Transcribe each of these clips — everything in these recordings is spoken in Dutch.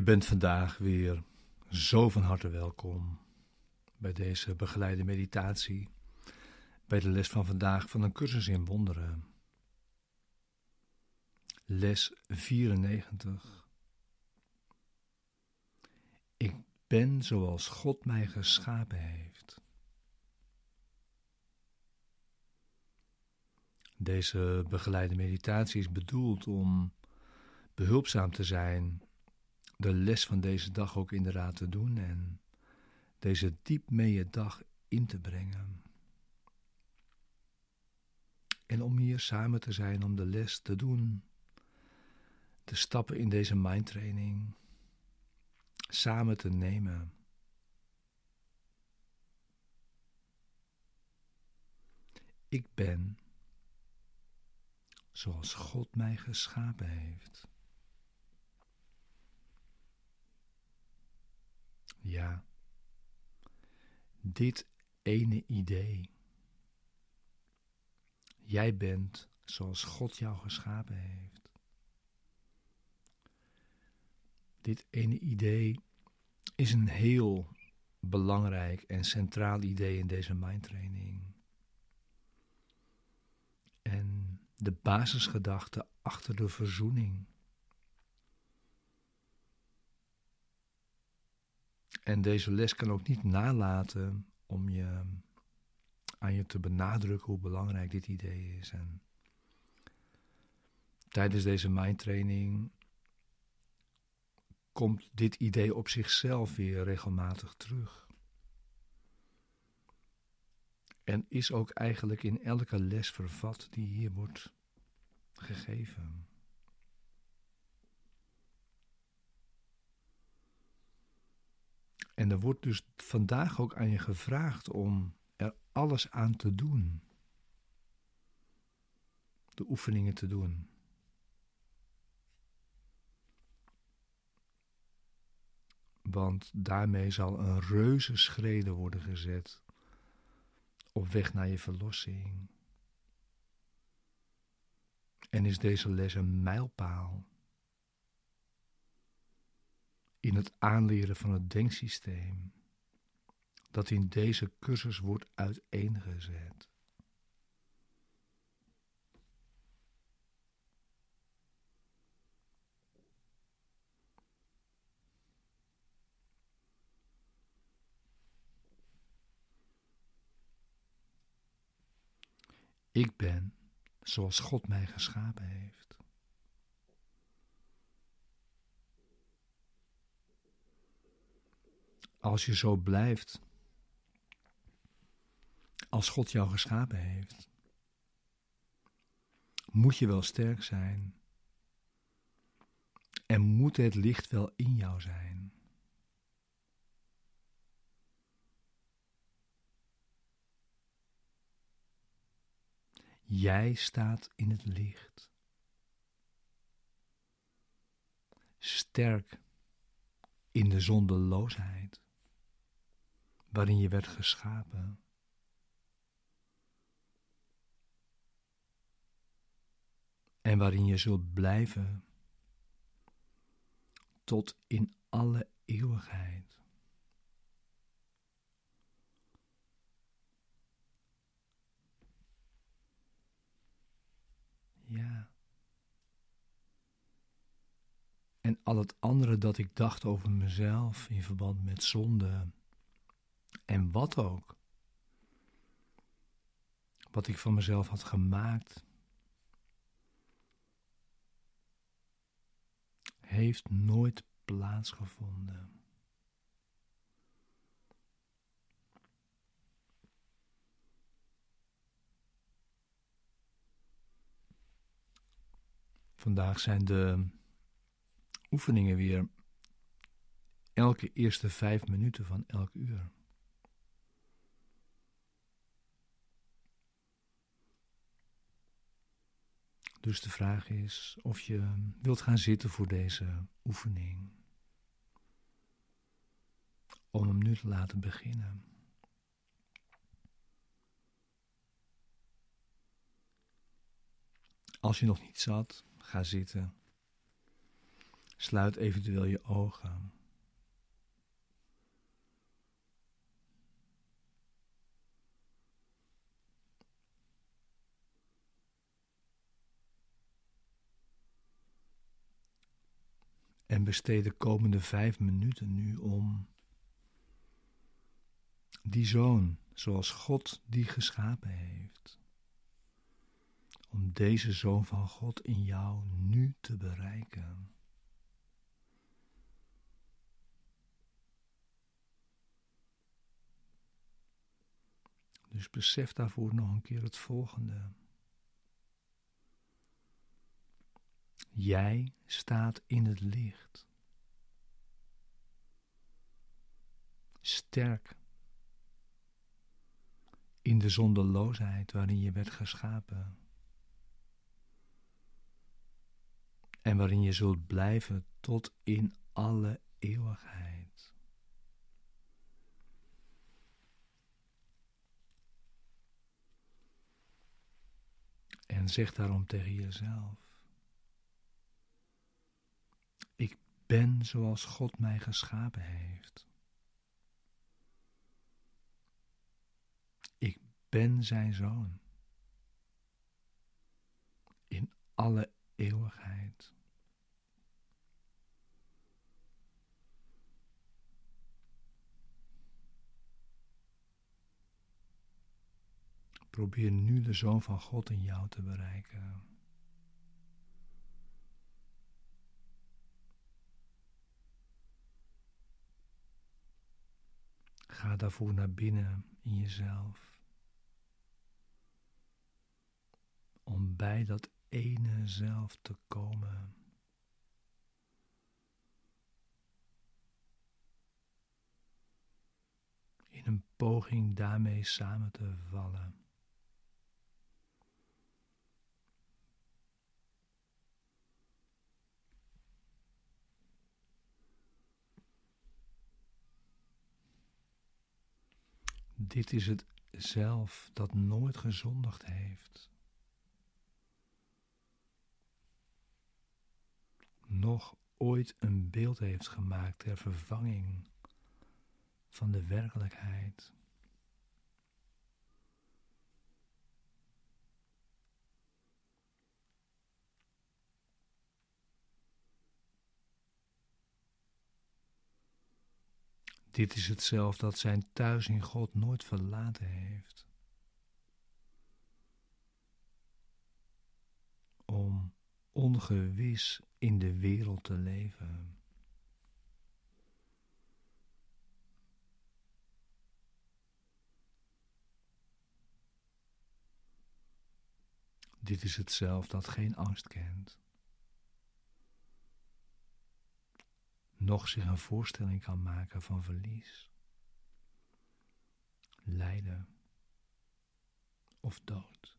Je bent vandaag weer zo van harte welkom bij deze begeleide meditatie, bij de les van vandaag van een cursus in wonderen. Les 94. Ik ben zoals God mij geschapen heeft. Deze begeleide meditatie is bedoeld om behulpzaam te zijn de les van deze dag ook inderdaad te doen en deze diep mee dag in te brengen. En om hier samen te zijn om de les te doen, de stappen in deze mindtraining samen te nemen. Ik ben zoals God mij geschapen heeft. Dit ene idee. Jij bent zoals God jou geschapen heeft. Dit ene idee is een heel belangrijk en centraal idee in deze mindtraining. En de basisgedachte achter de verzoening. En deze les kan ook niet nalaten om je aan je te benadrukken hoe belangrijk dit idee is. En tijdens deze mindtraining komt dit idee op zichzelf weer regelmatig terug. En is ook eigenlijk in elke les vervat die hier wordt gegeven. En er wordt dus vandaag ook aan je gevraagd om er alles aan te doen. De oefeningen te doen. Want daarmee zal een reuze schreden worden gezet op weg naar je verlossing. En is deze les een mijlpaal in het aanleren van het denksysteem dat in deze cursus wordt uiteengezet. Ik ben zoals God mij geschapen heeft. Als je zo blijft, als God jou geschapen heeft, moet je wel sterk zijn en moet het licht wel in jou zijn. Jij staat in het licht. Sterk in de zondeloosheid waarin je werd geschapen. En waarin je zult blijven tot in alle eeuwigheid. Ja. En al het andere dat ik dacht over mezelf in verband met zonde en wat ook. Wat ik van mezelf had gemaakt. Heeft nooit plaatsgevonden. Vandaag zijn de oefeningen weer elke eerste vijf minuten van elk uur. Dus de vraag is of je wilt gaan zitten voor deze oefening. Om hem nu te laten beginnen. Als je nog niet zat, ga zitten. Sluit eventueel je ogen. En besteed de komende vijf minuten nu om die zoon, zoals God die geschapen heeft, om deze zoon van God in jou nu te bereiken. Dus besef daarvoor nog een keer het volgende. Jij staat in het licht. Sterk in de zonderloosheid waarin je werd geschapen. En waarin je zult blijven tot in alle eeuwigheid. En zeg daarom tegen jezelf. Ben zoals God mij geschapen heeft. Ik ben zijn zoon. In alle eeuwigheid. Probeer nu de zoon van God in jou te bereiken. Ga daarvoor naar binnen in jezelf. Om bij dat ene zelf te komen. In een poging daarmee samen te vallen. Dit is het zelf dat nooit gezondigd heeft. Nog ooit een beeld heeft gemaakt ter vervanging van de werkelijkheid. Dit is het zelf dat zijn thuis in God nooit verlaten heeft. Om ongewis in de wereld te leven. Dit is het zelf dat geen angst kent. Nog zich een voorstelling kan maken van verlies, lijden of dood.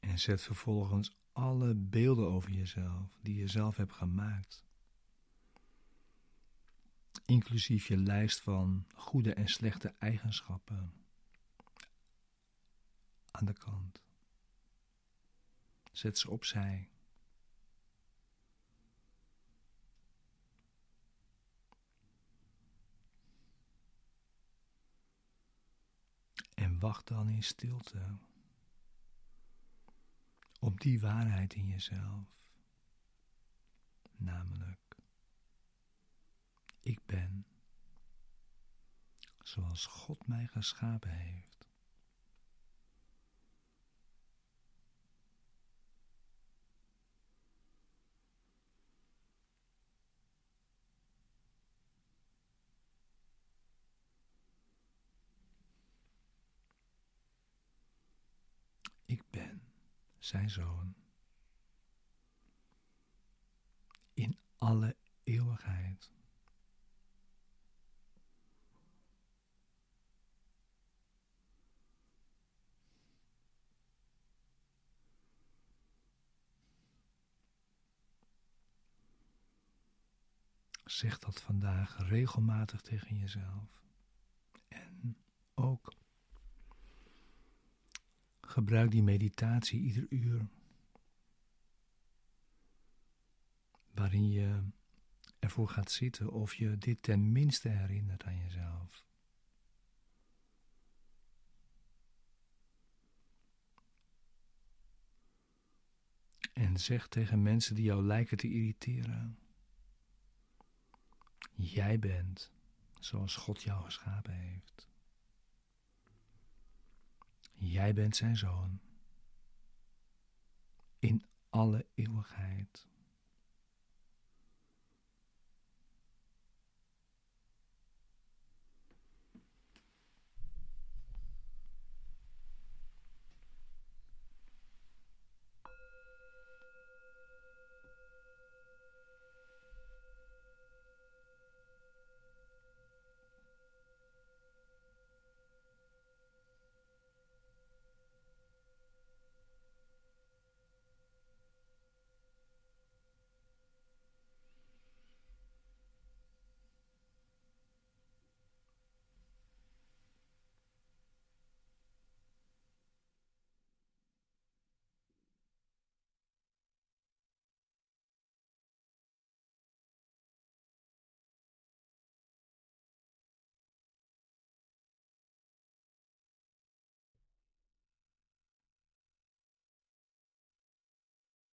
En zet vervolgens alle beelden over jezelf die je zelf hebt gemaakt inclusief je lijst van goede en slechte eigenschappen aan de kant. Zet ze opzij. En wacht dan in stilte op die waarheid in jezelf, namelijk ik ben zoals God mij geschapen heeft. Ik ben zijn zoon. In alle eeuwigheid. Zeg dat vandaag regelmatig tegen jezelf. En ook gebruik die meditatie ieder uur. Waarin je ervoor gaat zitten of je dit ten minste herinnert aan jezelf. En zeg tegen mensen die jou lijken te irriteren: Jij bent zoals God jou geschapen heeft. Jij bent zijn zoon. In alle eeuwigheid.